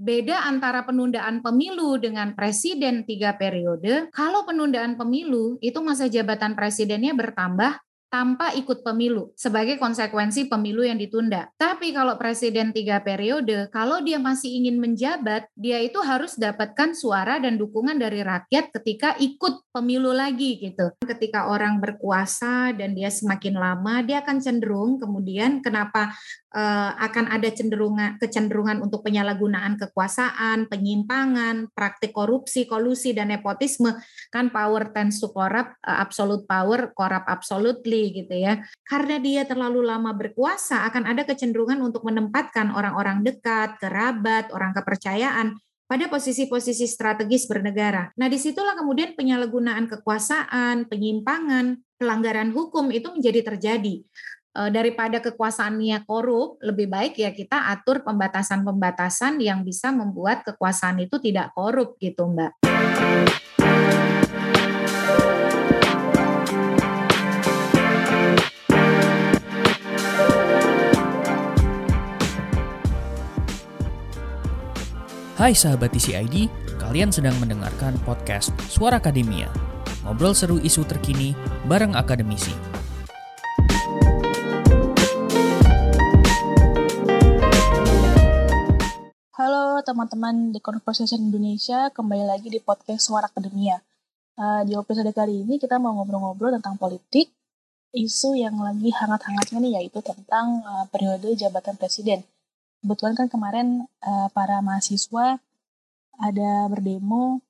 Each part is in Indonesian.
Beda antara penundaan pemilu dengan presiden tiga periode, kalau penundaan pemilu itu masa jabatan presidennya bertambah tanpa ikut pemilu sebagai konsekuensi pemilu yang ditunda. Tapi kalau presiden tiga periode, kalau dia masih ingin menjabat, dia itu harus dapatkan suara dan dukungan dari rakyat ketika ikut pemilu lagi gitu. Ketika orang berkuasa dan dia semakin lama, dia akan cenderung kemudian kenapa uh, akan ada cenderungan kecenderungan untuk penyalahgunaan kekuasaan, penyimpangan, praktik korupsi, kolusi dan nepotisme kan power tends to corrupt, uh, absolute power corrupt absolutely gitu ya. Karena dia terlalu lama berkuasa akan ada kecenderungan untuk menempatkan orang-orang dekat, kerabat, orang kepercayaan pada posisi-posisi strategis bernegara. Nah, di situlah kemudian penyalahgunaan kekuasaan, penyimpangan, pelanggaran hukum itu menjadi terjadi. Eh, daripada kekuasaannya korup, lebih baik ya kita atur pembatasan-pembatasan yang bisa membuat kekuasaan itu tidak korup gitu Mbak. Hai sahabat TCID, kalian sedang mendengarkan podcast Suara Akademia. Ngobrol seru isu terkini bareng akademisi. Halo teman-teman di Conversation Indonesia, kembali lagi di podcast Suara Akademia. Uh, di episode kali ini kita mau ngobrol-ngobrol tentang politik, isu yang lagi hangat-hangatnya nih yaitu tentang uh, periode jabatan presiden. Kebetulan kan kemarin uh, para mahasiswa ada berdemo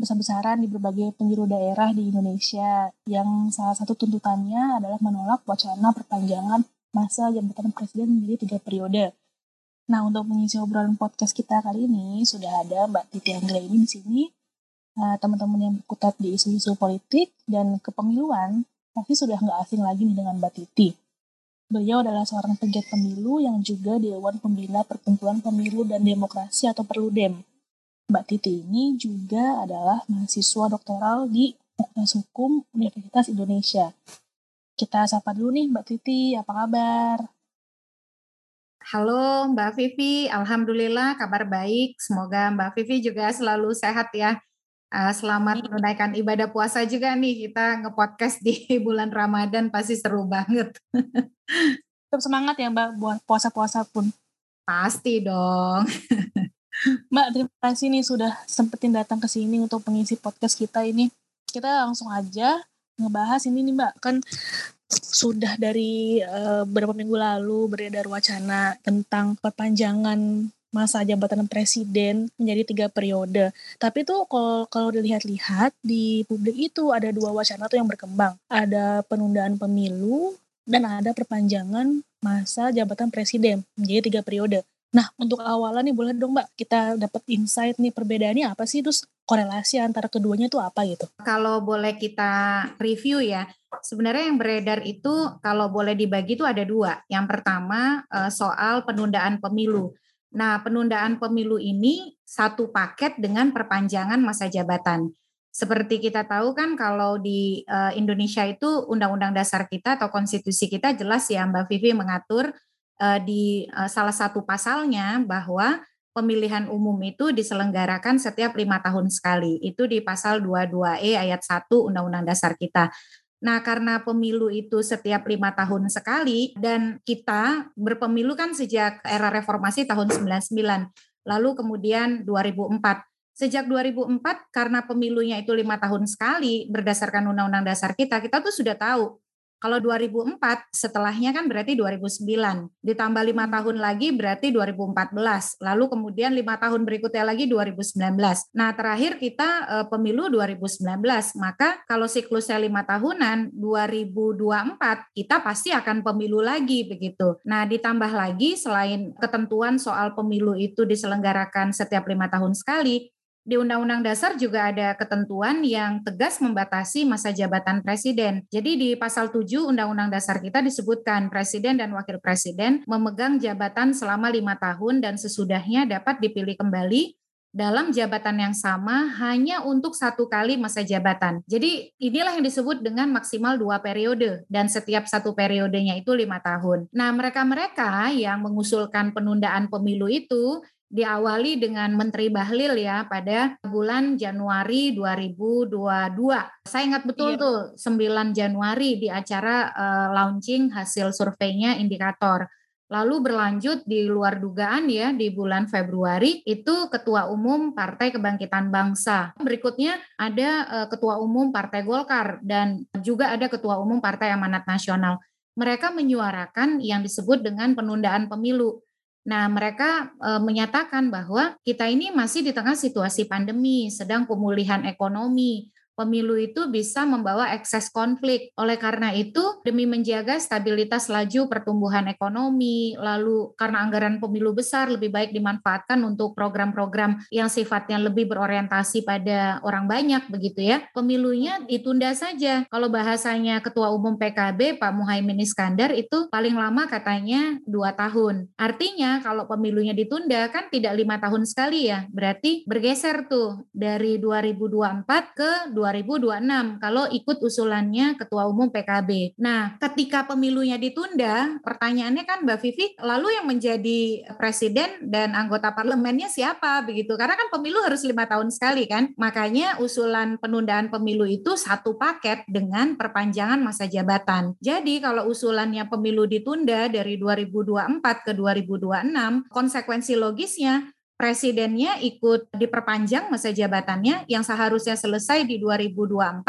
besar-besaran di berbagai penjuru daerah di Indonesia yang salah satu tuntutannya adalah menolak wacana perpanjangan masa jabatan presiden menjadi tiga periode. Nah, untuk mengisi obrolan podcast kita kali ini sudah ada Mbak Titi Anggra ini di sini. Nah, teman-teman yang berkutat di isu-isu politik dan kepemiluan pasti sudah nggak asing lagi nih dengan Mbak Titi. Beliau adalah seorang pegiat pemilu yang juga Dewan Pembina Perkumpulan Pemilu dan Demokrasi atau Perludem. Mbak Titi ini juga adalah mahasiswa doktoral di Fakultas Hukum Universitas Indonesia. Kita sapa dulu nih Mbak Titi, apa kabar? Halo Mbak Vivi, Alhamdulillah kabar baik. Semoga Mbak Vivi juga selalu sehat ya. Uh, selamat menunaikan ibadah puasa juga nih. Kita ngepodcast di bulan Ramadan pasti seru banget. Tetap semangat ya Mbak buat puasa-puasa pun. Pasti dong. Mbak, terima kasih nih sudah sempetin datang ke sini untuk mengisi podcast kita ini. Kita langsung aja ngebahas ini nih Mbak. Kan sudah dari uh, beberapa minggu lalu beredar wacana tentang perpanjangan masa jabatan presiden menjadi tiga periode. Tapi tuh kalau kalau dilihat-lihat di publik itu ada dua wacana tuh yang berkembang. Ada penundaan pemilu dan ada perpanjangan masa jabatan presiden menjadi tiga periode. Nah, untuk awalan nih boleh dong Mbak kita dapat insight nih perbedaannya apa sih terus korelasi antara keduanya itu apa gitu? Kalau boleh kita review ya, sebenarnya yang beredar itu kalau boleh dibagi itu ada dua. Yang pertama eh, soal penundaan pemilu. Nah, penundaan pemilu ini satu paket dengan perpanjangan masa jabatan. Seperti kita tahu kan kalau di eh, Indonesia itu undang-undang dasar kita atau konstitusi kita jelas ya Mbak Vivi mengatur uh, di uh, salah satu pasalnya bahwa pemilihan umum itu diselenggarakan setiap lima tahun sekali. Itu di pasal 22E ayat 1 Undang-Undang Dasar kita. Nah, karena pemilu itu setiap lima tahun sekali dan kita berpemilu kan sejak era reformasi tahun 99, lalu kemudian 2004. Sejak 2004 karena pemilunya itu lima tahun sekali berdasarkan Undang-Undang Dasar kita, kita tuh sudah tahu kalau 2004 setelahnya kan berarti 2009. Ditambah lima hmm. tahun lagi berarti 2014. Lalu kemudian lima tahun berikutnya lagi 2019. Nah terakhir kita eh, pemilu 2019. Maka kalau siklusnya lima tahunan 2024 kita pasti akan pemilu lagi begitu. Nah ditambah lagi selain ketentuan soal pemilu itu diselenggarakan setiap lima tahun sekali, di Undang-Undang Dasar juga ada ketentuan yang tegas membatasi masa jabatan presiden. Jadi di pasal 7 Undang-Undang Dasar kita disebutkan presiden dan wakil presiden memegang jabatan selama lima tahun dan sesudahnya dapat dipilih kembali dalam jabatan yang sama hanya untuk satu kali masa jabatan. Jadi inilah yang disebut dengan maksimal dua periode dan setiap satu periodenya itu lima tahun. Nah mereka-mereka yang mengusulkan penundaan pemilu itu diawali dengan Menteri Bahlil ya pada bulan Januari 2022. Saya ingat betul iya. tuh 9 Januari di acara uh, launching hasil surveinya indikator. Lalu berlanjut di luar dugaan ya di bulan Februari itu Ketua Umum Partai Kebangkitan Bangsa. Berikutnya ada uh, Ketua Umum Partai Golkar dan juga ada Ketua Umum Partai Amanat Nasional. Mereka menyuarakan yang disebut dengan penundaan pemilu. Nah, mereka e, menyatakan bahwa kita ini masih di tengah situasi pandemi, sedang pemulihan ekonomi, pemilu itu bisa membawa ekses konflik. Oleh karena itu, demi menjaga stabilitas laju pertumbuhan ekonomi, lalu karena anggaran pemilu besar lebih baik dimanfaatkan untuk program-program yang sifatnya lebih berorientasi pada orang banyak begitu ya. Pemilunya ditunda saja. Kalau bahasanya Ketua Umum PKB Pak Muhaimin Iskandar itu paling lama katanya dua tahun. Artinya kalau pemilunya ditunda kan tidak lima tahun sekali ya. Berarti bergeser tuh dari 2024 ke 2024 2026 kalau ikut usulannya Ketua Umum PKB. Nah, ketika pemilunya ditunda, pertanyaannya kan Mbak Vivi, lalu yang menjadi presiden dan anggota parlemennya siapa begitu? Karena kan pemilu harus lima tahun sekali kan. Makanya usulan penundaan pemilu itu satu paket dengan perpanjangan masa jabatan. Jadi kalau usulannya pemilu ditunda dari 2024 ke 2026, konsekuensi logisnya presidennya ikut diperpanjang masa jabatannya yang seharusnya selesai di 2024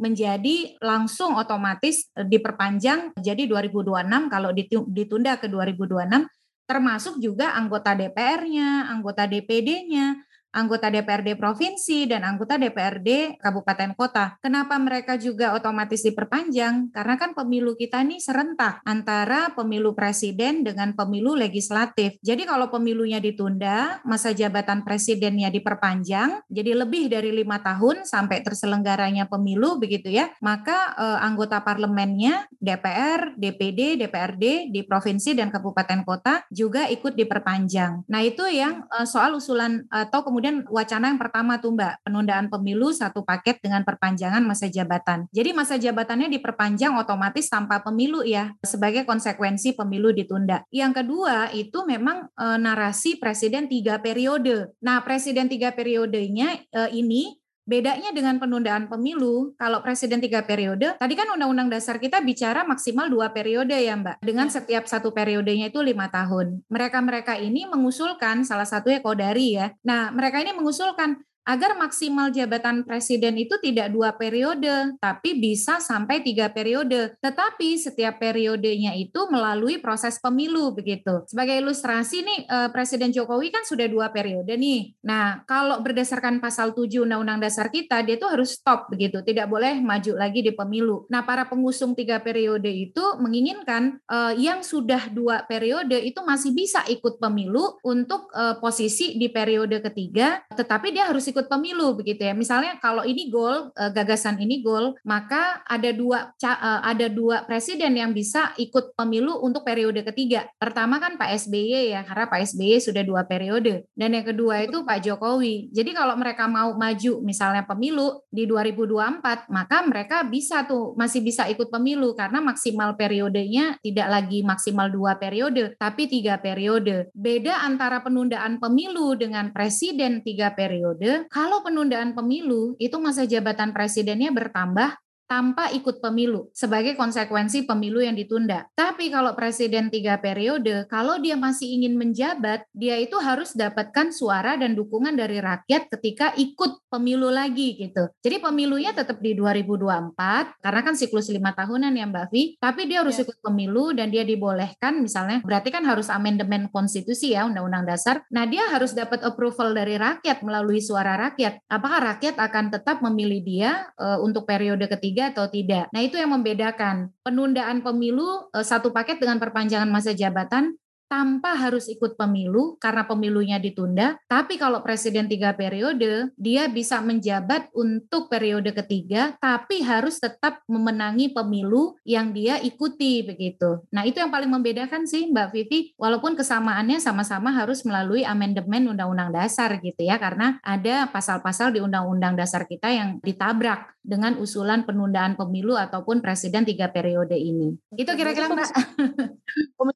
menjadi langsung otomatis diperpanjang jadi 2026 kalau ditunda ke 2026 termasuk juga anggota DPR-nya, anggota DPD-nya, anggota DPRD provinsi dan anggota DPRD kabupaten kota. Kenapa mereka juga otomatis diperpanjang? Karena kan pemilu kita ini serentak antara pemilu presiden dengan pemilu legislatif. Jadi kalau pemilunya ditunda, masa jabatan presidennya diperpanjang, jadi lebih dari lima tahun sampai terselenggaranya pemilu begitu ya, maka eh, anggota parlemennya DPR, DPD, DPRD di provinsi dan kabupaten kota juga ikut diperpanjang. Nah itu yang eh, soal usulan atau kemudian kemudian wacana yang pertama tuh Mbak, penundaan pemilu satu paket dengan perpanjangan masa jabatan. Jadi masa jabatannya diperpanjang otomatis tanpa pemilu ya, sebagai konsekuensi pemilu ditunda. Yang kedua itu memang e, narasi presiden tiga periode. Nah presiden tiga periodenya e, ini Bedanya dengan penundaan pemilu, kalau presiden tiga periode, tadi kan undang-undang dasar kita bicara maksimal dua periode ya Mbak, dengan ya. setiap satu periodenya itu lima tahun. Mereka-mereka ini mengusulkan, salah satunya Kodari ya, nah mereka ini mengusulkan agar maksimal jabatan presiden itu tidak dua periode, tapi bisa sampai tiga periode. Tetapi setiap periodenya itu melalui proses pemilu begitu. Sebagai ilustrasi nih, eh, Presiden Jokowi kan sudah dua periode nih. Nah, kalau berdasarkan pasal 7 Undang-Undang Dasar kita, dia tuh harus stop begitu, tidak boleh maju lagi di pemilu. Nah, para pengusung tiga periode itu menginginkan uh, yang sudah dua periode itu masih bisa ikut pemilu untuk uh, posisi di periode ketiga, tetapi dia harus pemilu begitu ya. Misalnya kalau ini gol uh, gagasan ini gol, maka ada dua uh, ada dua presiden yang bisa ikut pemilu untuk periode ketiga. Pertama kan Pak SBY ya, karena Pak SBY sudah dua periode. Dan yang kedua itu Pak Jokowi. Jadi kalau mereka mau maju misalnya pemilu di 2024, maka mereka bisa tuh masih bisa ikut pemilu karena maksimal periodenya tidak lagi maksimal dua periode, tapi tiga periode. Beda antara penundaan pemilu dengan presiden tiga periode, kalau penundaan pemilu itu masa jabatan presidennya bertambah tanpa ikut pemilu sebagai konsekuensi pemilu yang ditunda. Tapi kalau presiden tiga periode, kalau dia masih ingin menjabat, dia itu harus dapatkan suara dan dukungan dari rakyat ketika ikut pemilu lagi gitu. Jadi pemilunya tetap di 2024 karena kan siklus lima tahunan ya Mbak Vi, tapi dia harus ya. ikut pemilu dan dia dibolehkan misalnya berarti kan harus amandemen konstitusi ya undang-undang dasar. Nah dia harus dapat approval dari rakyat melalui suara rakyat. Apakah rakyat akan tetap memilih dia uh, untuk periode ketiga atau tidak. Nah, itu yang membedakan penundaan pemilu eh, satu paket dengan perpanjangan masa jabatan tanpa harus ikut pemilu karena pemilunya ditunda. Tapi kalau presiden tiga periode, dia bisa menjabat untuk periode ketiga, tapi harus tetap memenangi pemilu yang dia ikuti begitu. Nah itu yang paling membedakan sih Mbak Vivi, walaupun kesamaannya sama-sama harus melalui amandemen Undang-Undang Dasar gitu ya, karena ada pasal-pasal di Undang-Undang Dasar kita yang ditabrak dengan usulan penundaan pemilu ataupun presiden tiga periode ini. Itu kira-kira Mbak.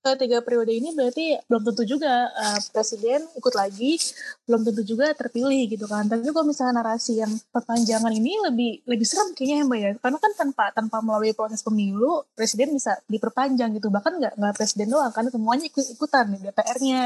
Kalau tiga periode ini berarti belum tentu juga uh, presiden ikut lagi, belum tentu juga terpilih gitu kan. Tapi kalau misalnya narasi yang perpanjangan ini lebih lebih serem kayaknya ya Mbak ya. Karena kan tanpa tanpa melalui proses pemilu, presiden bisa diperpanjang gitu. Bahkan nggak nggak presiden doang, karena semuanya ikut ikutan nih DPR-nya,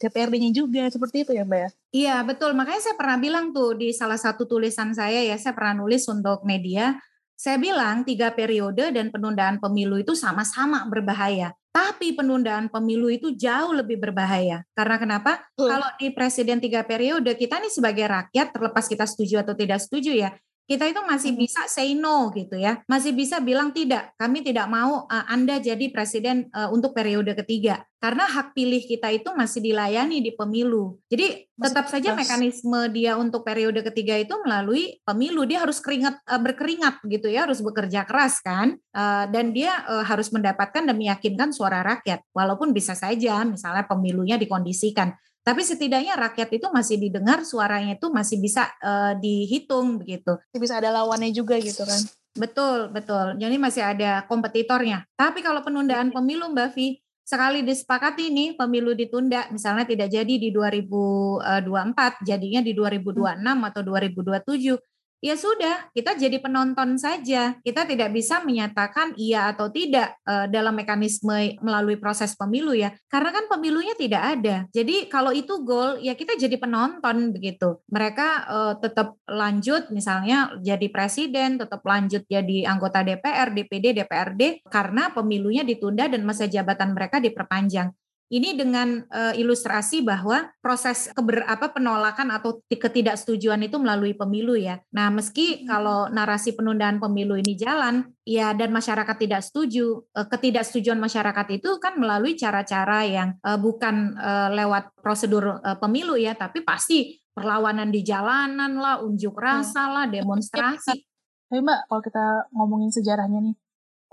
DPRD-nya juga seperti itu ya Mbak ya? Iya betul, makanya saya pernah bilang tuh di salah satu tulisan saya ya, saya pernah nulis untuk media, saya bilang tiga periode dan penundaan pemilu itu sama-sama berbahaya. Tapi penundaan pemilu itu jauh lebih berbahaya. Karena kenapa? Hmm. Kalau di presiden tiga periode, kita nih sebagai rakyat, terlepas kita setuju atau tidak setuju ya, kita itu masih bisa say no gitu ya, masih bisa bilang tidak, kami tidak mau uh, Anda jadi presiden uh, untuk periode ketiga. Karena hak pilih kita itu masih dilayani di pemilu. Jadi masih tetap saja mekanisme dia untuk periode ketiga itu melalui pemilu, dia harus keringat uh, berkeringat gitu ya, harus bekerja keras kan, uh, dan dia uh, harus mendapatkan dan meyakinkan suara rakyat, walaupun bisa saja misalnya pemilunya dikondisikan tapi setidaknya rakyat itu masih didengar suaranya itu masih bisa uh, dihitung begitu. Bisa ada lawannya juga gitu kan. Betul, betul. Jadi masih ada kompetitornya. Tapi kalau penundaan pemilu Mbak Vi, sekali disepakati nih pemilu ditunda, misalnya tidak jadi di 2024, jadinya di 2026 atau 2027, ya sudah, kita jadi penonton saja. Kita tidak bisa menyatakan iya atau tidak uh, dalam mekanisme melalui proses pemilu ya, karena kan pemilunya tidak ada. Jadi kalau itu goal, ya kita jadi penonton begitu. Mereka uh, tetap lanjut, misalnya jadi presiden, tetap lanjut jadi anggota DPR, DPD, DPRD, karena pemilunya ditunda dan masa jabatan mereka diperpanjang. Ini dengan uh, ilustrasi bahwa proses keber apa penolakan atau ketidaksetujuan itu melalui pemilu ya. Nah, meski hmm. kalau narasi penundaan pemilu ini jalan, ya dan masyarakat tidak setuju, uh, ketidaksetujuan masyarakat itu kan melalui cara-cara yang uh, bukan uh, lewat prosedur uh, pemilu ya, tapi pasti perlawanan di jalanan lah, unjuk rasa lah, demonstrasi. Tapi Mbak, kalau kita ngomongin sejarahnya nih,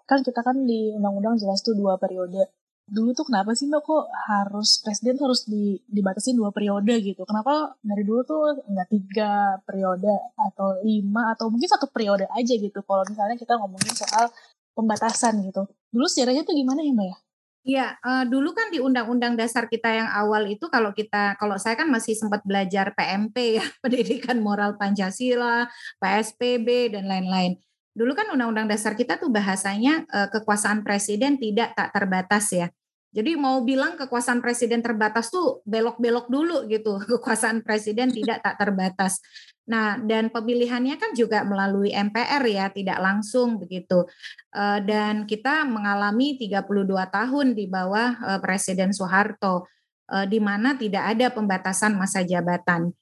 kan kita kan di undang-undang jelas tuh dua periode dulu tuh kenapa sih mbak kok harus presiden harus di, dibatasi dua periode gitu? Kenapa dari dulu tuh nggak tiga periode atau lima atau mungkin satu periode aja gitu? Kalau misalnya kita ngomongin soal pembatasan gitu. Dulu sejarahnya tuh gimana ya mbak ya? Iya, uh, dulu kan di undang-undang dasar kita yang awal itu kalau kita kalau saya kan masih sempat belajar PMP ya, Pendidikan Moral Pancasila, PSPB dan lain-lain. Dulu kan undang-undang dasar kita tuh bahasanya uh, kekuasaan presiden tidak tak terbatas ya. Jadi mau bilang kekuasaan presiden terbatas tuh belok-belok dulu gitu. Kekuasaan presiden tidak tak terbatas. Nah, dan pemilihannya kan juga melalui MPR ya, tidak langsung begitu. Eh, dan kita mengalami 32 tahun di bawah eh, Presiden Soeharto, eh, di mana tidak ada pembatasan masa jabatan.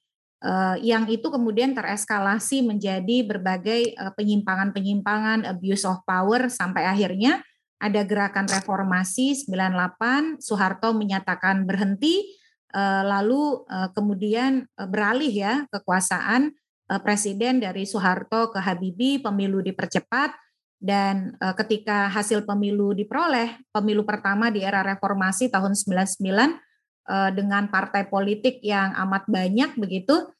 Yang itu kemudian tereskalasi menjadi berbagai penyimpangan-penyimpangan, abuse of power, sampai akhirnya ada gerakan reformasi 98, Soeharto menyatakan berhenti, eh, lalu eh, kemudian eh, beralih ya kekuasaan presiden dari Soeharto ke Habibie, pemilu dipercepat dan ketika hasil pemilu diperoleh, pemilu pertama di era reformasi tahun 99 dengan partai politik yang amat banyak begitu,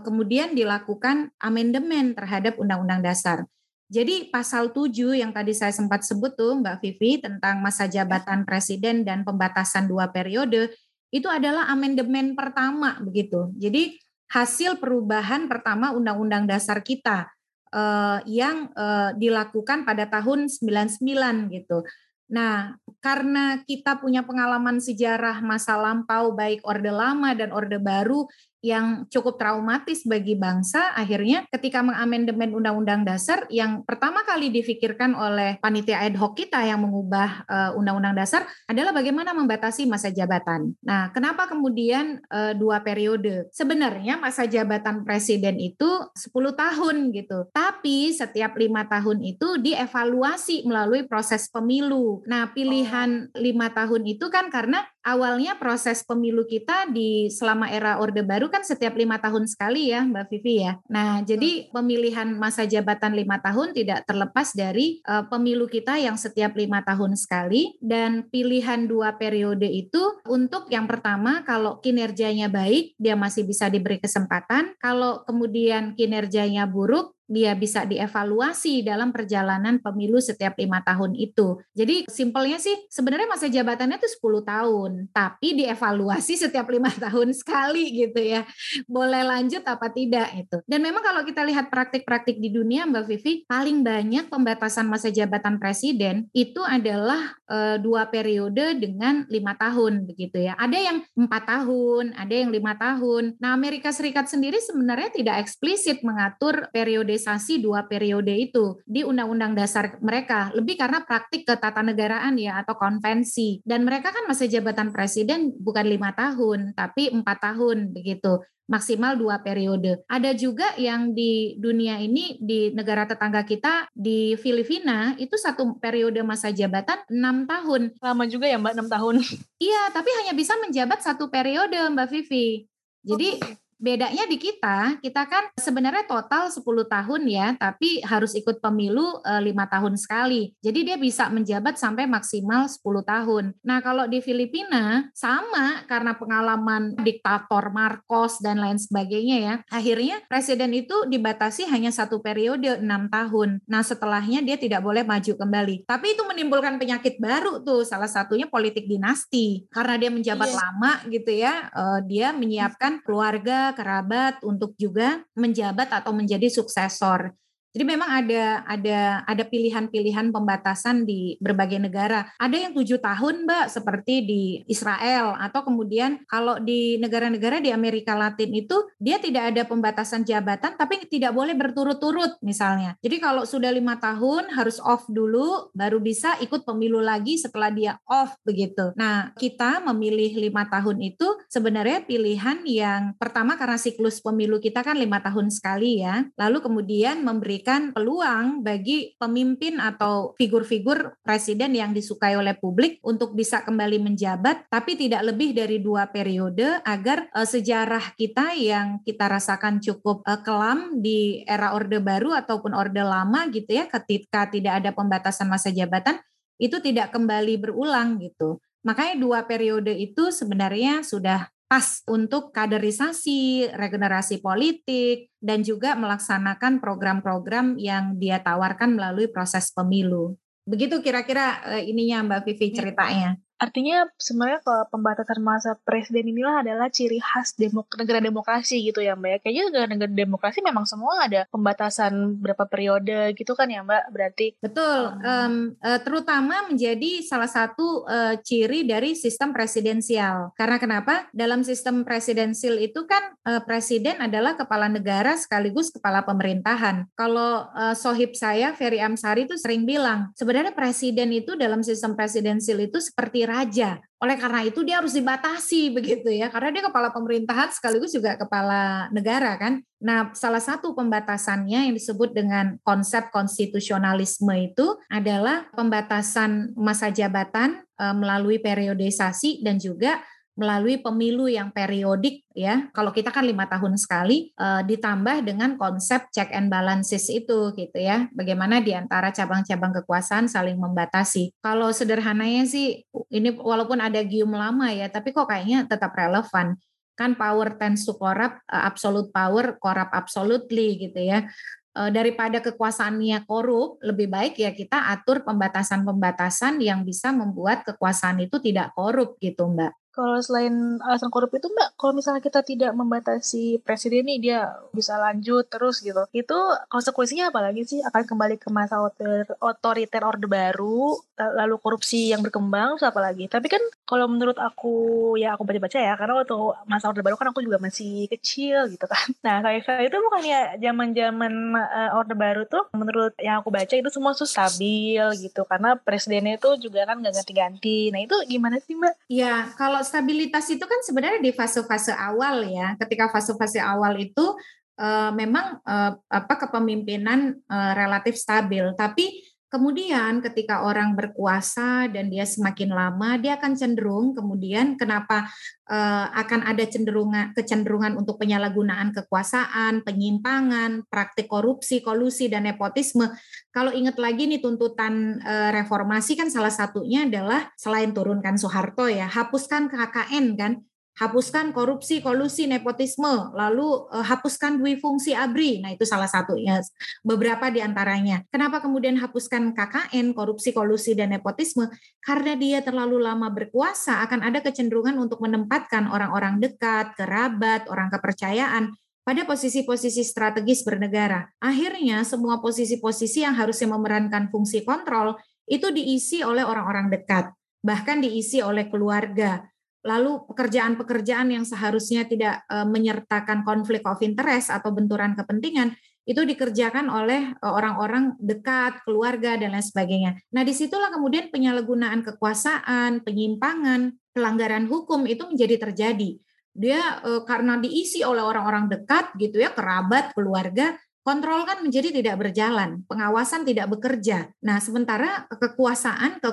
kemudian dilakukan amandemen terhadap Undang-Undang Dasar. Jadi pasal 7 yang tadi saya sempat sebut tuh Mbak Vivi tentang masa jabatan presiden dan pembatasan dua periode itu adalah amandemen pertama begitu. Jadi hasil perubahan pertama Undang-Undang Dasar kita eh, yang eh, dilakukan pada tahun 99 gitu. Nah, karena kita punya pengalaman sejarah masa lampau baik Orde Lama dan Orde Baru yang cukup traumatis bagi bangsa akhirnya ketika mengamandemen undang-undang dasar yang pertama kali difikirkan oleh panitia ad hoc kita yang mengubah uh, undang-undang dasar adalah bagaimana membatasi masa jabatan. Nah, kenapa kemudian uh, dua periode? Sebenarnya masa jabatan presiden itu 10 tahun gitu. Tapi setiap lima tahun itu dievaluasi melalui proses pemilu. Nah, pilihan lima tahun itu kan karena awalnya proses pemilu kita di selama era Orde Baru kan setiap lima tahun sekali ya Mbak Vivi ya. Nah jadi pemilihan masa jabatan lima tahun tidak terlepas dari uh, pemilu kita yang setiap lima tahun sekali dan pilihan dua periode itu untuk yang pertama kalau kinerjanya baik dia masih bisa diberi kesempatan. Kalau kemudian kinerjanya buruk dia bisa dievaluasi dalam perjalanan pemilu setiap lima tahun itu. Jadi simpelnya sih sebenarnya masa jabatannya itu 10 tahun, tapi dievaluasi setiap lima tahun sekali gitu ya. Boleh lanjut apa tidak itu. Dan memang kalau kita lihat praktik-praktik di dunia Mbak Vivi, paling banyak pembatasan masa jabatan presiden itu adalah e, dua periode dengan lima tahun begitu ya. Ada yang empat tahun, ada yang lima tahun. Nah Amerika Serikat sendiri sebenarnya tidak eksplisit mengatur periode kriminalisasi dua periode itu di undang-undang dasar mereka lebih karena praktik ketatanegaraan ya atau konvensi dan mereka kan masa jabatan presiden bukan lima tahun tapi empat tahun begitu maksimal dua periode. Ada juga yang di dunia ini di negara tetangga kita di Filipina itu satu periode masa jabatan enam tahun. Lama juga ya Mbak enam tahun. Iya, tapi hanya bisa menjabat satu periode Mbak Vivi. Jadi bedanya di kita, kita kan sebenarnya total 10 tahun ya, tapi harus ikut pemilu eh, lima tahun sekali. Jadi dia bisa menjabat sampai maksimal 10 tahun. Nah kalau di Filipina sama karena pengalaman diktator Marcos dan lain sebagainya ya, akhirnya presiden itu dibatasi hanya satu periode enam tahun. Nah setelahnya dia tidak boleh maju kembali. Tapi itu menimbulkan penyakit baru tuh, salah satunya politik dinasti. Karena dia menjabat yeah. lama gitu ya, eh, dia menyiapkan keluarga kerabat untuk juga menjabat atau menjadi suksesor. Jadi memang ada ada ada pilihan-pilihan pembatasan di berbagai negara. Ada yang tujuh tahun, Mbak, seperti di Israel atau kemudian kalau di negara-negara di Amerika Latin itu dia tidak ada pembatasan jabatan, tapi tidak boleh berturut-turut misalnya. Jadi kalau sudah lima tahun harus off dulu, baru bisa ikut pemilu lagi setelah dia off begitu. Nah kita memilih lima tahun itu sebenarnya pilihan yang pertama karena siklus pemilu kita kan lima tahun sekali ya. Lalu kemudian memberi memberikan peluang bagi pemimpin atau figur-figur presiden yang disukai oleh publik untuk bisa kembali menjabat, tapi tidak lebih dari dua periode agar uh, sejarah kita yang kita rasakan cukup uh, kelam di era Orde Baru ataupun Orde Lama gitu ya, ketika tidak ada pembatasan masa jabatan itu tidak kembali berulang gitu. Makanya dua periode itu sebenarnya sudah pas untuk kaderisasi, regenerasi politik, dan juga melaksanakan program-program yang dia tawarkan melalui proses pemilu. Begitu kira-kira uh, ininya Mbak Vivi ceritanya. Artinya sebenarnya kalau pembatasan masa presiden inilah adalah ciri khas demok negara demokrasi gitu ya Mbak. Ya. Kayaknya negara-negara demokrasi memang semua ada pembatasan berapa periode gitu kan ya Mbak. Berarti betul. Um, uh, terutama menjadi salah satu uh, ciri dari sistem presidensial. Karena kenapa? Dalam sistem presidensial itu kan uh, presiden adalah kepala negara sekaligus kepala pemerintahan. Kalau uh, sohib saya Ferry Amsari itu sering bilang sebenarnya presiden itu dalam sistem presidensial itu seperti raja. Oleh karena itu dia harus dibatasi begitu ya, karena dia kepala pemerintahan sekaligus juga kepala negara kan. Nah, salah satu pembatasannya yang disebut dengan konsep konstitusionalisme itu adalah pembatasan masa jabatan e, melalui periodisasi dan juga melalui pemilu yang periodik ya. Kalau kita kan lima tahun sekali, uh, ditambah dengan konsep check and balances itu gitu ya. Bagaimana di antara cabang-cabang kekuasaan saling membatasi. Kalau sederhananya sih, ini walaupun ada gium lama ya, tapi kok kayaknya tetap relevan. Kan power tends to corrupt, uh, absolute power corrupt absolutely gitu ya eh, daripada kekuasaannya korup, lebih baik ya kita atur pembatasan-pembatasan yang bisa membuat kekuasaan itu tidak korup gitu, Mbak. Kalau selain alasan korup itu Mbak, kalau misalnya kita tidak membatasi presiden nih dia bisa lanjut terus gitu. Itu konsekuensinya apa lagi sih? Akan kembali ke masa otoriter orde baru, lalu korupsi yang berkembang, terus apa lagi? Tapi kan kalau menurut aku ya aku baca-baca ya, karena waktu masa orde baru kan aku juga masih kecil gitu kan. Nah, kayak itu bukannya zaman-zaman uh, orde baru tuh menurut yang aku baca itu semua tuh stabil gitu karena presidennya itu juga kan nggak ganti-ganti. Nah, itu gimana sih Mbak? Ya, kalau stabilitas itu kan sebenarnya di fase-fase awal ya. Ketika fase-fase awal itu uh, memang uh, apa kepemimpinan uh, relatif stabil, tapi Kemudian ketika orang berkuasa dan dia semakin lama, dia akan cenderung kemudian kenapa uh, akan ada cenderungan kecenderungan untuk penyalahgunaan kekuasaan, penyimpangan, praktik korupsi, kolusi dan nepotisme. Kalau ingat lagi nih tuntutan uh, reformasi kan salah satunya adalah selain turunkan Soeharto ya, hapuskan KKN kan hapuskan korupsi, kolusi, nepotisme, lalu uh, hapuskan dui fungsi ABRI. Nah, itu salah satunya beberapa di antaranya. Kenapa kemudian hapuskan KKN, korupsi, kolusi dan nepotisme? Karena dia terlalu lama berkuasa akan ada kecenderungan untuk menempatkan orang-orang dekat, kerabat, orang kepercayaan pada posisi-posisi strategis bernegara. Akhirnya semua posisi-posisi yang harusnya memerankan fungsi kontrol itu diisi oleh orang-orang dekat, bahkan diisi oleh keluarga lalu pekerjaan-pekerjaan yang seharusnya tidak e, menyertakan konflik of interest atau benturan kepentingan itu dikerjakan oleh e, orang-orang dekat, keluarga dan lain sebagainya. Nah, di situlah kemudian penyalahgunaan kekuasaan, penyimpangan, pelanggaran hukum itu menjadi terjadi. Dia e, karena diisi oleh orang-orang dekat gitu ya, kerabat, keluarga, kontrol kan menjadi tidak berjalan, pengawasan tidak bekerja. Nah, sementara kekuasaan, ke,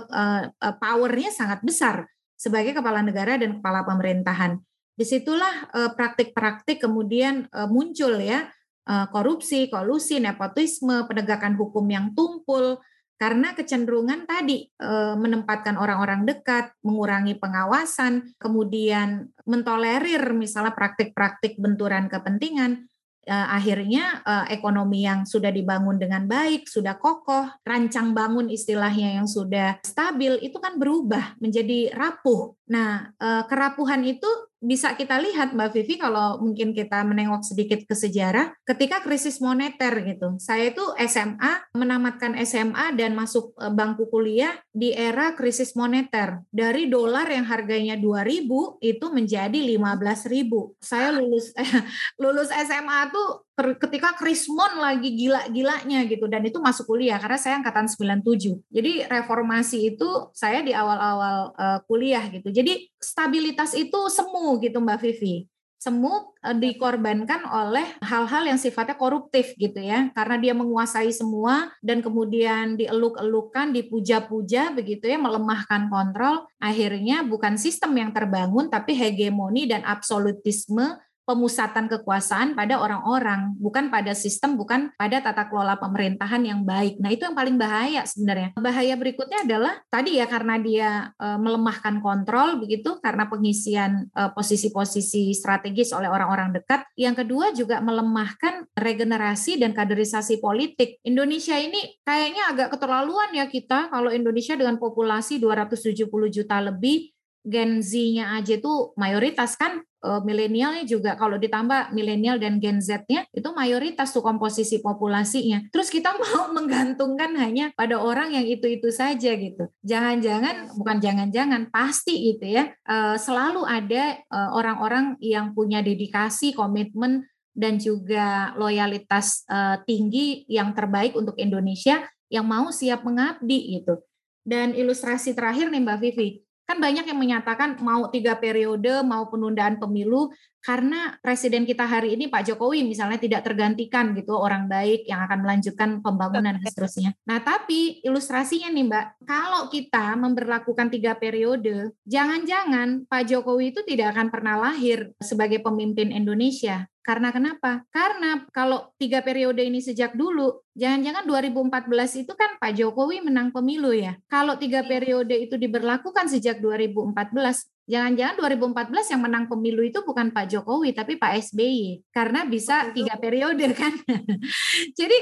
powernya sangat besar sebagai kepala negara dan kepala pemerintahan. Di situlah eh, praktik-praktik kemudian eh, muncul ya eh, korupsi, kolusi, nepotisme, penegakan hukum yang tumpul karena kecenderungan tadi menempatkan orang-orang dekat, mengurangi pengawasan, kemudian mentolerir misalnya praktik-praktik benturan kepentingan, akhirnya ekonomi yang sudah dibangun dengan baik, sudah kokoh, rancang bangun istilahnya yang sudah stabil itu kan berubah menjadi rapuh. Nah, kerapuhan itu bisa kita lihat Mbak Vivi kalau mungkin kita menengok sedikit ke sejarah ketika krisis moneter gitu. Saya itu SMA menamatkan SMA dan masuk e, bangku kuliah di era krisis moneter. Dari dolar yang harganya 2000 itu menjadi 15.000. Saya lulus lulus SMA tuh ketika Krismon lagi gila-gilanya gitu dan itu masuk kuliah karena saya angkatan 97. Jadi reformasi itu saya di awal-awal uh, kuliah gitu. Jadi stabilitas itu semu gitu Mbak Vivi. Semu uh, dikorbankan oleh hal-hal yang sifatnya koruptif gitu ya. Karena dia menguasai semua dan kemudian dieluk-elukan, dipuja-puja begitu ya, melemahkan kontrol. Akhirnya bukan sistem yang terbangun tapi hegemoni dan absolutisme pemusatan kekuasaan pada orang-orang, bukan pada sistem, bukan pada tata kelola pemerintahan yang baik. Nah, itu yang paling bahaya sebenarnya. Bahaya berikutnya adalah tadi ya karena dia e, melemahkan kontrol begitu karena pengisian e, posisi-posisi strategis oleh orang-orang dekat. Yang kedua juga melemahkan regenerasi dan kaderisasi politik. Indonesia ini kayaknya agak keterlaluan ya kita kalau Indonesia dengan populasi 270 juta lebih Gen Z-nya aja tuh mayoritas kan uh, milenialnya juga kalau ditambah milenial dan Gen Z-nya itu mayoritas tuh komposisi populasinya. Terus kita mau menggantungkan hanya pada orang yang itu-itu saja gitu. Jangan-jangan bukan jangan-jangan pasti gitu ya. Uh, selalu ada uh, orang-orang yang punya dedikasi, komitmen dan juga loyalitas uh, tinggi yang terbaik untuk Indonesia yang mau siap mengabdi gitu. Dan ilustrasi terakhir nih Mbak Vivi, Kan banyak yang menyatakan mau tiga periode, mau penundaan pemilu, karena presiden kita hari ini Pak Jokowi misalnya tidak tergantikan gitu orang baik yang akan melanjutkan pembangunan dan seterusnya. Nah tapi ilustrasinya nih Mbak, kalau kita memperlakukan tiga periode, jangan-jangan Pak Jokowi itu tidak akan pernah lahir sebagai pemimpin Indonesia. Karena kenapa? Karena kalau tiga periode ini sejak dulu, jangan-jangan 2014 itu kan Pak Jokowi menang pemilu ya. Kalau tiga iya. periode itu diberlakukan sejak 2014, jangan-jangan 2014 yang menang pemilu itu bukan Pak Jokowi tapi Pak SBY karena bisa tiga periode kan. Jadi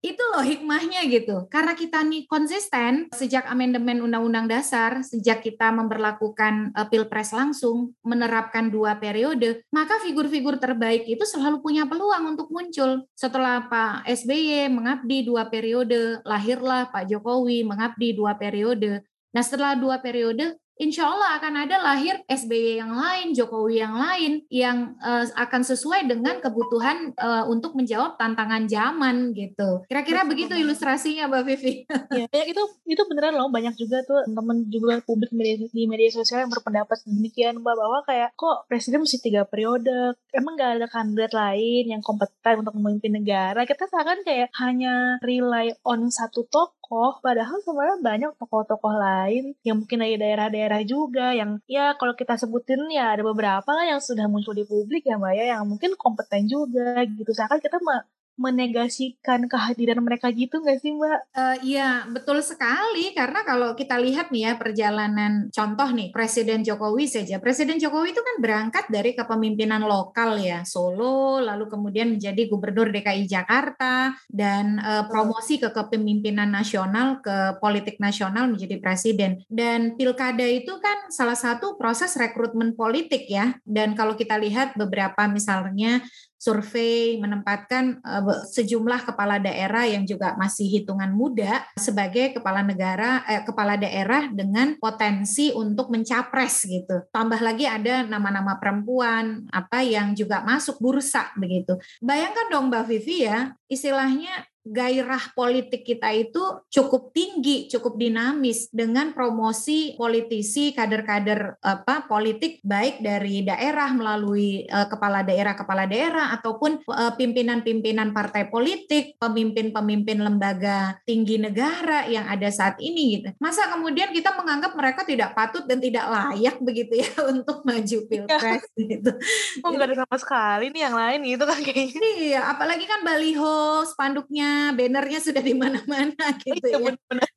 itu loh hikmahnya gitu. Karena kita nih konsisten sejak amandemen Undang-Undang Dasar, sejak kita memperlakukan uh, pilpres langsung, menerapkan dua periode, maka figur-figur terbaik itu selalu punya peluang untuk muncul. Setelah Pak SBY mengabdi dua periode, lahirlah Pak Jokowi mengabdi dua periode. Nah setelah dua periode, insya Allah akan ada lahir SBY yang lain, Jokowi yang lain, yang uh, akan sesuai dengan kebutuhan uh, untuk menjawab tantangan zaman gitu. Kira-kira begitu ilustrasinya Mbak Vivi. ya, ya, itu itu beneran loh banyak juga tuh teman juga publik media, di media sosial yang berpendapat demikian Mbak bahwa kayak kok presiden mesti tiga periode, emang gak ada kandidat lain yang kompeten untuk memimpin negara. Kita seakan kayak hanya rely on satu tokoh, padahal sebenarnya banyak tokoh-tokoh lain yang mungkin dari daerah-daerah daerah juga yang ya kalau kita sebutin ya ada beberapa lah yang sudah muncul di publik ya mbak ya yang mungkin kompeten juga gitu. Seakan kita menegasikan kehadiran mereka gitu nggak sih Mbak? Uh, iya, betul sekali. Karena kalau kita lihat nih ya perjalanan contoh nih Presiden Jokowi saja. Presiden Jokowi itu kan berangkat dari kepemimpinan lokal ya, Solo, lalu kemudian menjadi Gubernur DKI Jakarta dan uh, promosi ke kepemimpinan nasional ke politik nasional menjadi presiden. Dan pilkada itu kan salah satu proses rekrutmen politik ya. Dan kalau kita lihat beberapa misalnya survei menempatkan uh, sejumlah kepala daerah yang juga masih hitungan muda sebagai kepala negara eh, kepala daerah dengan potensi untuk mencapres gitu. Tambah lagi ada nama-nama perempuan apa yang juga masuk bursa begitu. Bayangkan dong Mbak Vivi ya, istilahnya gairah politik kita itu cukup tinggi, cukup dinamis dengan promosi politisi, kader-kader apa politik baik dari daerah melalui uh, kepala daerah kepala daerah ataupun uh, pimpinan-pimpinan partai politik, pemimpin-pemimpin lembaga tinggi negara yang ada saat ini gitu. Masa kemudian kita menganggap mereka tidak patut dan tidak layak begitu ya untuk maju pilpres gitu. Oh enggak ada sama sekali nih yang lain gitu kan kayaknya. Iya, apalagi kan baliho spanduknya bannernya sudah di mana-mana gitu iya, ya. Bener.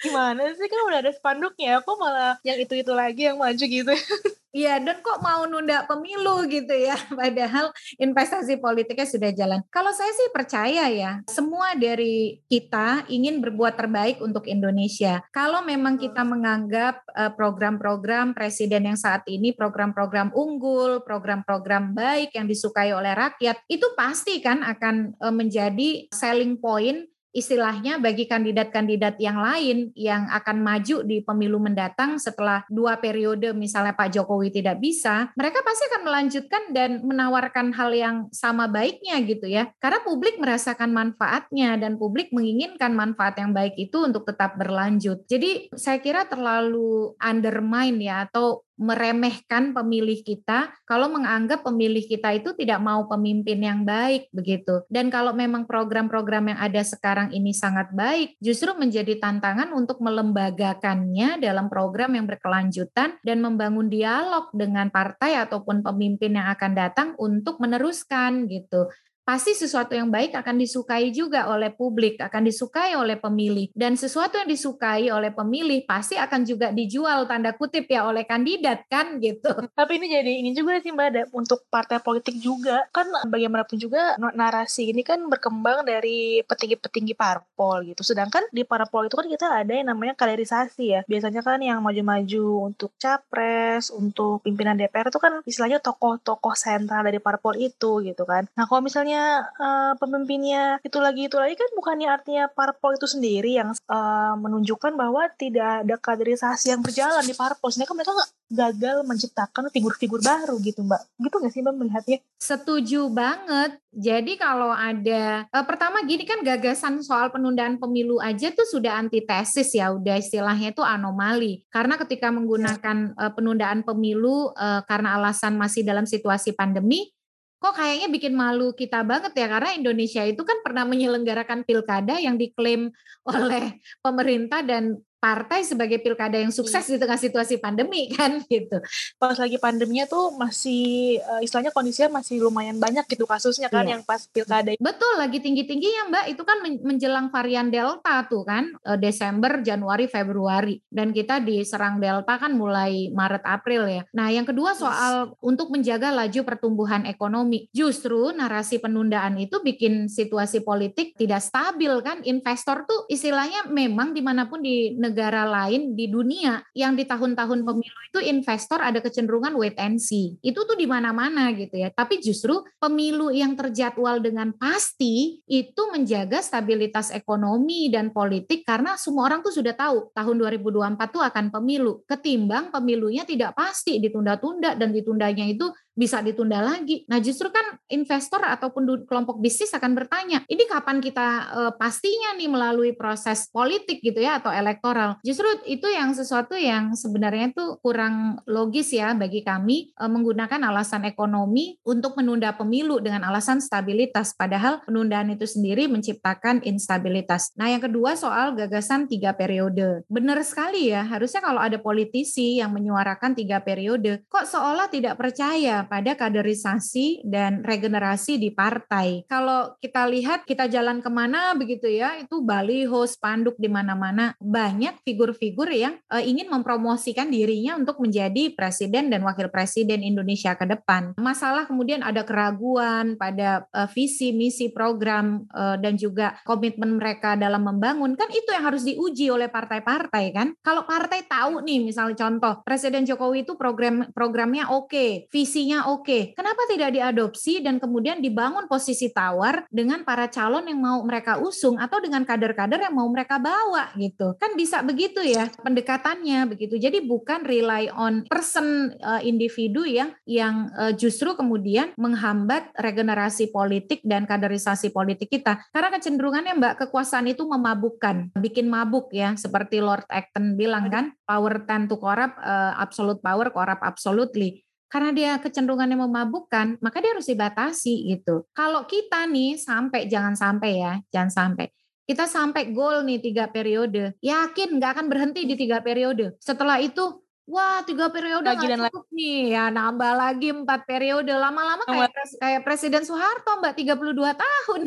Gimana sih kan udah ada spanduknya, kok malah yang itu-itu lagi yang maju gitu. Iya, dan kok mau nunda pemilu gitu ya, padahal investasi politiknya sudah jalan. Kalau saya sih percaya ya, semua dari kita ingin berbuat terbaik untuk Indonesia. Kalau memang kita menganggap eh, program-program presiden yang saat ini program-program unggul, program-program baik yang disukai oleh rakyat, itu pasti kan akan eh, menjadi selling point istilahnya bagi kandidat-kandidat yang lain yang akan maju di pemilu mendatang setelah dua periode misalnya Pak Jokowi tidak bisa, mereka pasti akan melanjutkan dan menawarkan hal yang sama baiknya gitu ya. Karena publik merasakan manfaatnya dan publik menginginkan manfaat yang baik itu untuk tetap berlanjut. Jadi saya kira terlalu undermine ya atau meremehkan pemilih kita kalau menganggap pemilih kita itu tidak mau pemimpin yang baik begitu. Dan kalau memang program-program yang ada sekarang ini sangat baik, justru menjadi tantangan untuk melembagakannya dalam program yang berkelanjutan dan membangun dialog dengan partai ataupun pemimpin yang akan datang untuk meneruskan gitu pasti sesuatu yang baik akan disukai juga oleh publik, akan disukai oleh pemilih. Dan sesuatu yang disukai oleh pemilih pasti akan juga dijual tanda kutip ya oleh kandidat kan gitu. Tapi ini jadi ini juga sih Mbak ada untuk partai politik juga. Kan bagaimanapun juga narasi ini kan berkembang dari petinggi-petinggi parpol gitu. Sedangkan di parpol itu kan kita ada yang namanya kaderisasi ya. Biasanya kan yang maju-maju untuk capres, untuk pimpinan DPR itu kan istilahnya tokoh-tokoh sentral dari parpol itu gitu kan. Nah kalau misalnya misalnya uh, pemimpinnya itu lagi itu lagi kan bukannya artinya parpol itu sendiri yang uh, menunjukkan bahwa tidak ada kaderisasi yang berjalan di parpol. Sehingga kan mereka gagal menciptakan figur-figur baru gitu mbak. Gitu nggak sih mbak melihatnya? Setuju banget. Jadi kalau ada uh, pertama gini kan gagasan soal penundaan pemilu aja tuh sudah antitesis ya, udah istilahnya itu anomali. Karena ketika menggunakan uh, penundaan pemilu uh, karena alasan masih dalam situasi pandemi, kok kayaknya bikin malu kita banget ya karena Indonesia itu kan pernah menyelenggarakan pilkada yang diklaim oleh pemerintah dan partai sebagai pilkada yang sukses di tengah situasi pandemi kan gitu. Pas lagi pandeminya tuh masih uh, istilahnya kondisinya masih lumayan banyak gitu kasusnya kan iya. yang pas pilkada. Betul lagi tinggi-tinggi ya Mbak itu kan menjelang varian Delta tuh kan uh, Desember, Januari, Februari dan kita diserang Delta kan mulai Maret April ya. Nah, yang kedua soal yes. untuk menjaga laju pertumbuhan ekonomi. Justru narasi penundaan itu bikin situasi politik tidak stabil kan. Investor tuh istilahnya memang di mana pun di negara negara lain di dunia yang di tahun-tahun pemilu itu investor ada kecenderungan wait and see. Itu tuh di mana-mana gitu ya. Tapi justru pemilu yang terjadwal dengan pasti itu menjaga stabilitas ekonomi dan politik karena semua orang tuh sudah tahu tahun 2024 tuh akan pemilu. Ketimbang pemilunya tidak pasti ditunda-tunda dan ditundanya itu bisa ditunda lagi. Nah, justru kan investor ataupun kelompok bisnis akan bertanya, ini kapan kita uh, pastinya nih melalui proses politik gitu ya atau elektoral. Justru itu yang sesuatu yang sebenarnya tuh kurang logis ya bagi kami e, menggunakan alasan ekonomi untuk menunda pemilu dengan alasan stabilitas. Padahal penundaan itu sendiri menciptakan instabilitas. Nah yang kedua soal gagasan tiga periode. Benar sekali ya, harusnya kalau ada politisi yang menyuarakan tiga periode, kok seolah tidak percaya pada kaderisasi dan regenerasi di partai. Kalau kita lihat kita jalan ke mana begitu ya, itu baliho, spanduk di mana-mana banyak figur-figur yang uh, ingin mempromosikan dirinya untuk menjadi presiden dan wakil presiden Indonesia ke depan. Masalah kemudian ada keraguan pada uh, visi, misi, program uh, dan juga komitmen mereka dalam membangun kan itu yang harus diuji oleh partai-partai kan. Kalau partai tahu nih misalnya contoh Presiden Jokowi itu program programnya oke, okay, visinya oke. Okay. Kenapa tidak diadopsi dan kemudian dibangun posisi tawar dengan para calon yang mau mereka usung atau dengan kader-kader yang mau mereka bawa gitu. Kan bisa begitu ya pendekatannya begitu. Jadi bukan rely on person uh, individu yang yang uh, justru kemudian menghambat regenerasi politik dan kaderisasi politik kita. Karena kecenderungannya Mbak kekuasaan itu memabukkan, bikin mabuk ya seperti Lord Acton bilang kan, power tend to corrupt, uh, absolute power corrupt absolutely karena dia kecenderungannya memabukkan, maka dia harus dibatasi gitu. Kalau kita nih sampai jangan sampai ya, jangan sampai kita sampai gol nih tiga periode, yakin nggak akan berhenti di tiga periode. Setelah itu, wah tiga periode nggak cukup lagi. nih, ya nambah lagi empat periode. Lama-lama kayak, pres kayak Presiden Soeharto mbak 32 tahun.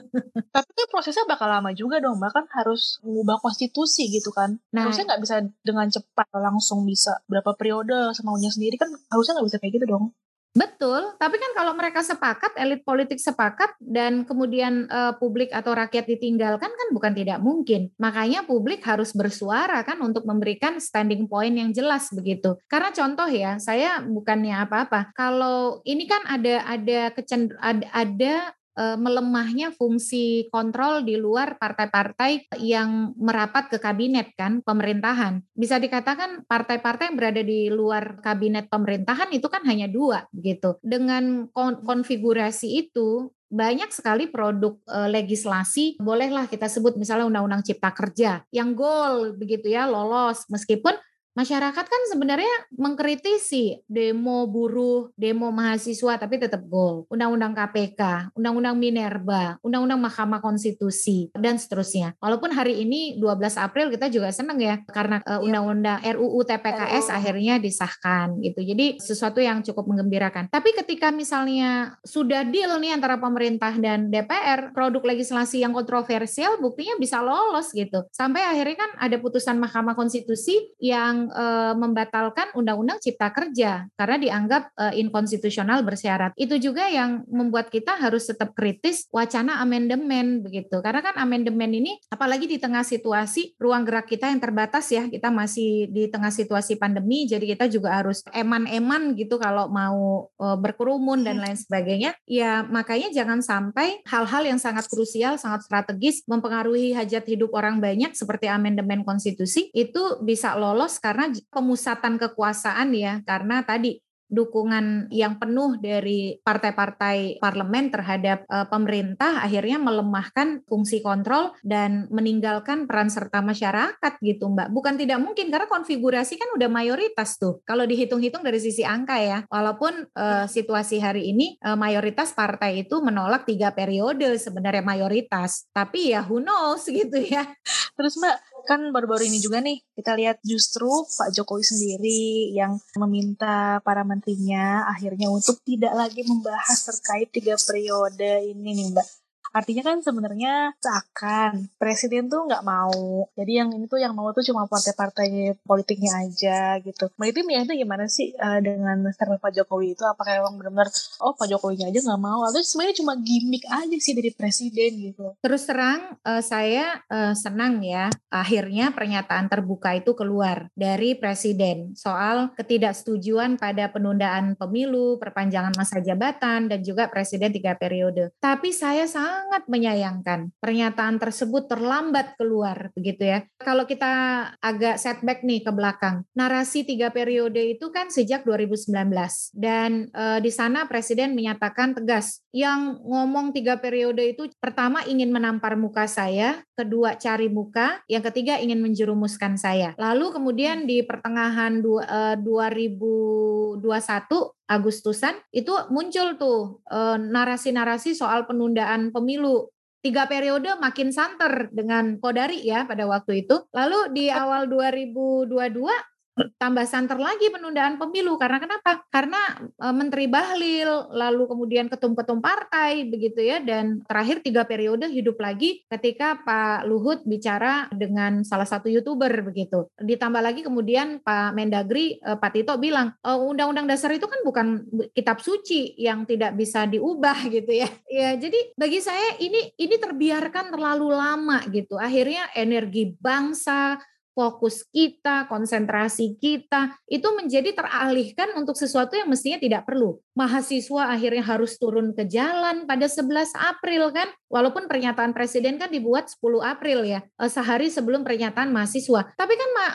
Tapi kan prosesnya bakal lama juga dong, mbak kan harus mengubah konstitusi gitu kan. Nah, harusnya nggak bisa dengan cepat langsung bisa berapa periode semaunya sendiri kan harusnya nggak bisa kayak gitu dong. Betul, tapi kan kalau mereka sepakat, elit politik sepakat, dan kemudian uh, publik atau rakyat ditinggalkan kan bukan tidak mungkin. Makanya publik harus bersuara kan untuk memberikan standing point yang jelas begitu. Karena contoh ya, saya bukannya apa-apa. Kalau ini kan ada ada kecend ada, ada melemahnya fungsi kontrol di luar partai-partai yang merapat ke kabinet kan pemerintahan. Bisa dikatakan partai-partai yang berada di luar kabinet pemerintahan itu kan hanya dua gitu. Dengan konfigurasi itu banyak sekali produk e, legislasi bolehlah kita sebut misalnya undang-undang cipta kerja yang goal begitu ya lolos meskipun masyarakat kan sebenarnya mengkritisi demo buruh, demo mahasiswa tapi tetap gol. Undang-undang KPK, Undang-undang Minerba, Undang-undang Mahkamah Konstitusi dan seterusnya. Walaupun hari ini 12 April kita juga senang ya karena uh, Undang-undang RUU TPKS RUU. akhirnya disahkan gitu. Jadi sesuatu yang cukup menggembirakan. Tapi ketika misalnya sudah deal nih antara pemerintah dan DPR, produk legislasi yang kontroversial buktinya bisa lolos gitu. Sampai akhirnya kan ada putusan Mahkamah Konstitusi yang e, membatalkan Undang-Undang Cipta Kerja karena dianggap e, inkonstitusional bersyarat. Itu juga yang membuat kita harus tetap kritis wacana amandemen begitu. Karena kan amandemen ini apalagi di tengah situasi ruang gerak kita yang terbatas ya. Kita masih di tengah situasi pandemi jadi kita juga harus eman-eman gitu kalau mau e, berkerumun dan lain sebagainya. Ya makanya jangan sampai hal-hal yang sangat krusial, sangat strategis mempengaruhi hajat hidup orang banyak seperti amandemen konstitusi itu bisa lolos karena karena pemusatan kekuasaan ya karena tadi dukungan yang penuh dari partai-partai parlemen terhadap uh, pemerintah akhirnya melemahkan fungsi kontrol dan meninggalkan peran serta masyarakat gitu Mbak. Bukan tidak mungkin karena konfigurasi kan udah mayoritas tuh. Kalau dihitung-hitung dari sisi angka ya. Walaupun uh, situasi hari ini uh, mayoritas partai itu menolak tiga periode sebenarnya mayoritas. Tapi ya who knows gitu ya. Terus Mbak kan baru-baru ini juga nih kita lihat justru Pak Jokowi sendiri yang meminta para menterinya akhirnya untuk tidak lagi membahas terkait tiga periode ini nih Mbak. Artinya kan sebenarnya seakan presiden tuh nggak mau. Jadi yang ini tuh yang mau tuh cuma partai-partai politiknya aja gitu. Mbak ya itu gimana sih uh, dengan statement Pak Jokowi itu? Apakah emang benar-benar oh Pak Jokowinya aja nggak mau? Atau sebenarnya cuma gimmick aja sih dari presiden gitu? Terus terang uh, saya uh, senang ya akhirnya pernyataan terbuka itu keluar dari presiden soal ketidaksetujuan pada penundaan pemilu, perpanjangan masa jabatan dan juga presiden tiga periode. Tapi saya sangat sangat menyayangkan pernyataan tersebut terlambat keluar begitu ya. Kalau kita agak setback nih ke belakang, narasi tiga periode itu kan sejak 2019 dan e, di sana presiden menyatakan tegas yang ngomong tiga periode itu pertama ingin menampar muka saya, kedua cari muka, yang ketiga ingin menjerumuskan saya. Lalu kemudian di pertengahan du, e, 2021 Agustusan itu muncul tuh eh, narasi-narasi soal penundaan pemilu tiga periode makin santer dengan Kodari ya pada waktu itu. Lalu di awal 2022 tambah santer lagi penundaan pemilu karena kenapa? Karena e, Menteri Bahlil lalu kemudian ketum-ketum partai begitu ya dan terakhir tiga periode hidup lagi ketika Pak Luhut bicara dengan salah satu youtuber begitu. Ditambah lagi kemudian Pak Mendagri e, Pak Tito bilang e, undang-undang dasar itu kan bukan kitab suci yang tidak bisa diubah gitu ya. Ya jadi bagi saya ini ini terbiarkan terlalu lama gitu. Akhirnya energi bangsa fokus kita, konsentrasi kita itu menjadi teralihkan untuk sesuatu yang mestinya tidak perlu. Mahasiswa akhirnya harus turun ke jalan pada 11 April kan, walaupun pernyataan presiden kan dibuat 10 April ya, eh, sehari sebelum pernyataan mahasiswa. Tapi kan eh,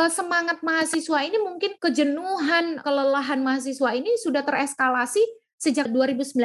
eh, semangat mahasiswa ini mungkin kejenuhan, kelelahan mahasiswa ini sudah tereskalasi sejak 2019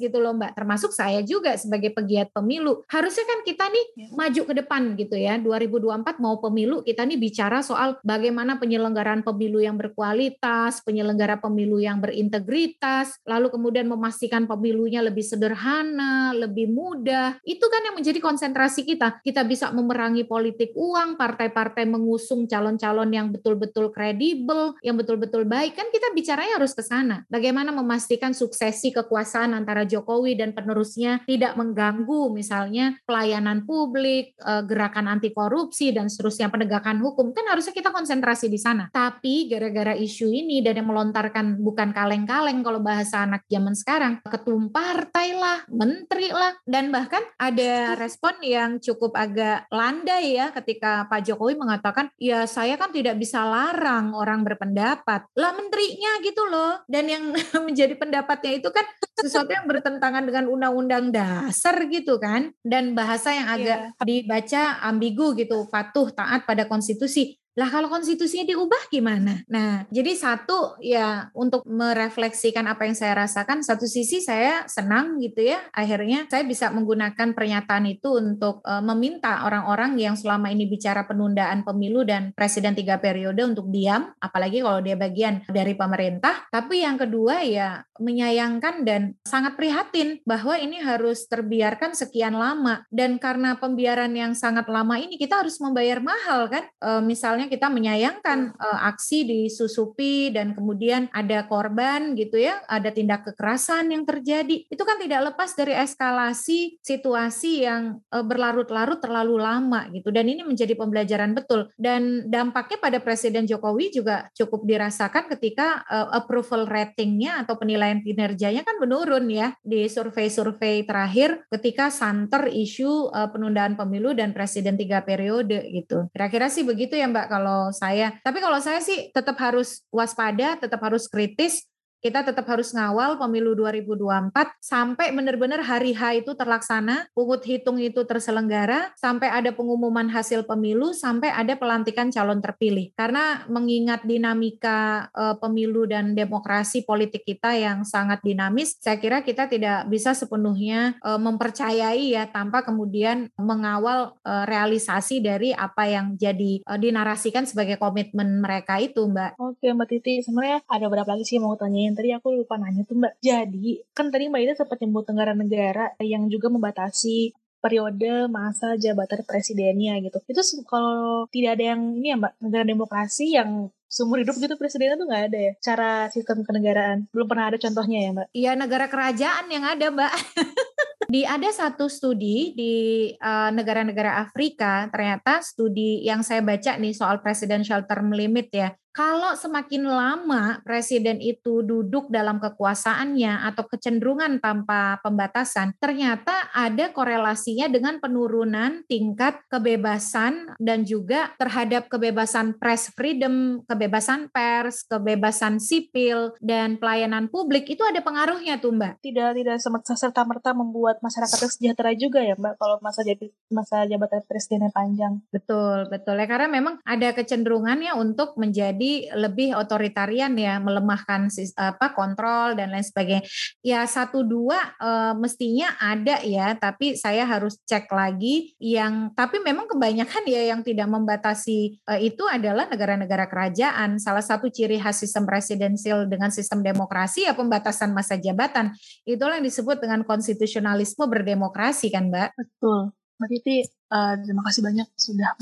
gitu loh Mbak, termasuk saya juga sebagai pegiat pemilu. Harusnya kan kita nih ya. maju ke depan gitu ya. 2024 mau pemilu kita nih bicara soal bagaimana penyelenggaraan pemilu yang berkualitas, penyelenggara pemilu yang berintegritas, lalu kemudian memastikan pemilunya lebih sederhana, lebih mudah. Itu kan yang menjadi konsentrasi kita. Kita bisa memerangi politik uang, partai-partai mengusung calon-calon yang betul-betul kredibel, yang betul-betul baik. Kan kita bicaranya harus ke sana. Bagaimana memastikan sukses suksesi kekuasaan antara Jokowi dan penerusnya tidak mengganggu misalnya pelayanan publik, eh, gerakan anti korupsi dan seterusnya penegakan hukum kan harusnya kita konsentrasi di sana. Tapi gara-gara isu ini dan yang melontarkan bukan kaleng-kaleng kalau bahasa anak zaman sekarang, ketum partai lah, menteri lah dan bahkan ada respon yang cukup agak landai ya ketika Pak Jokowi mengatakan ya saya kan tidak bisa larang orang berpendapat. Lah menterinya gitu loh dan yang menjadi pendapat sifatnya itu kan sesuatu yang bertentangan dengan undang-undang dasar gitu kan dan bahasa yang agak yeah. dibaca ambigu gitu patuh taat pada konstitusi lah kalau konstitusinya diubah gimana? Nah, jadi satu ya untuk merefleksikan apa yang saya rasakan, satu sisi saya senang gitu ya, akhirnya saya bisa menggunakan pernyataan itu untuk uh, meminta orang-orang yang selama ini bicara penundaan pemilu dan presiden tiga periode untuk diam, apalagi kalau dia bagian dari pemerintah. Tapi yang kedua ya menyayangkan dan sangat prihatin bahwa ini harus terbiarkan sekian lama dan karena pembiaran yang sangat lama ini kita harus membayar mahal kan, e, misalnya misalnya kita menyayangkan uh, aksi disusupi dan kemudian ada korban gitu ya, ada tindak kekerasan yang terjadi, itu kan tidak lepas dari eskalasi situasi yang uh, berlarut-larut terlalu lama gitu. Dan ini menjadi pembelajaran betul. Dan dampaknya pada Presiden Jokowi juga cukup dirasakan ketika uh, approval ratingnya atau penilaian kinerjanya kan menurun ya di survei-survei terakhir ketika santer isu uh, penundaan pemilu dan presiden tiga periode gitu. Kira-kira sih begitu ya Mbak kalau saya. Tapi kalau saya sih tetap harus waspada, tetap harus kritis kita tetap harus ngawal pemilu 2024 sampai benar-benar hari H itu terlaksana, pungut hitung itu terselenggara, sampai ada pengumuman hasil pemilu, sampai ada pelantikan calon terpilih. Karena mengingat dinamika e, pemilu dan demokrasi politik kita yang sangat dinamis, saya kira kita tidak bisa sepenuhnya e, mempercayai ya tanpa kemudian mengawal e, realisasi dari apa yang jadi e, dinarasikan sebagai komitmen mereka itu, Mbak. Oke, Mbak Titi, sebenarnya ada beberapa lagi sih mau tanyain tadi aku lupa nanya tuh Mbak. Jadi, kan tadi Mbak Ida sempat nyebut negara-negara yang juga membatasi periode masa jabatan presidennya gitu. Itu kalau tidak ada yang ini ya Mbak, negara demokrasi yang seumur hidup gitu presidennya tuh nggak ada ya? Cara sistem kenegaraan. Belum pernah ada contohnya ya mbak? Iya negara kerajaan yang ada mbak. Di ada satu studi di negara eh, negara-negara Afrika. Ternyata studi yang saya baca nih soal presidential term limit ya kalau semakin lama presiden itu duduk dalam kekuasaannya atau kecenderungan tanpa pembatasan, ternyata ada korelasinya dengan penurunan tingkat kebebasan dan juga terhadap kebebasan press freedom, kebebasan pers, kebebasan sipil dan pelayanan publik itu ada pengaruhnya tuh Mbak. Tidak tidak serta merta membuat masyarakat sejahtera juga ya Mbak kalau masa jadi masa jabatan presidennya panjang. Betul betul ya karena memang ada kecenderungannya untuk menjadi lebih otoritarian ya melemahkan apa kontrol dan lain sebagainya. Ya satu dua e, mestinya ada ya tapi saya harus cek lagi yang tapi memang kebanyakan ya yang tidak membatasi e, itu adalah negara-negara kerajaan. Salah satu ciri khas sistem presidensial dengan sistem demokrasi ya pembatasan masa jabatan. Itulah yang disebut dengan konstitusionalisme berdemokrasi kan mbak? Betul. Mbak Titi, uh, terima kasih banyak sudah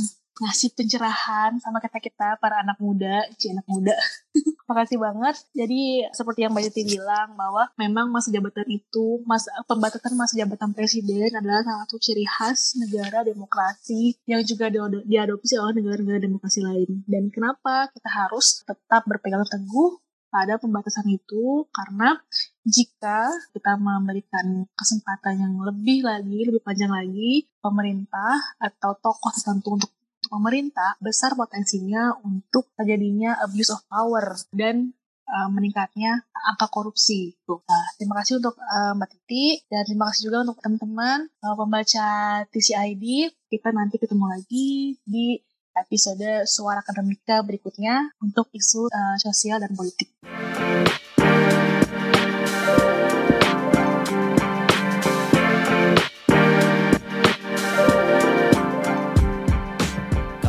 ngasih pencerahan sama kita kita para anak muda, si anak muda. Makasih banget. Jadi seperti yang Mbak Yati bilang bahwa memang masa jabatan itu, masa pembatasan masa jabatan presiden adalah salah satu ciri khas negara demokrasi yang juga diadopsi oleh negara-negara demokrasi lain. Dan kenapa kita harus tetap berpegang teguh pada pembatasan itu karena jika kita memberikan kesempatan yang lebih lagi, lebih panjang lagi, pemerintah atau tokoh tertentu untuk pemerintah besar potensinya untuk terjadinya abuse of power dan uh, meningkatnya angka korupsi. Nah, terima kasih untuk uh, Mbak Titi dan terima kasih juga untuk teman-teman uh, pembaca TCID. Kita nanti ketemu lagi di episode Suara Akademika berikutnya untuk isu uh, sosial dan politik.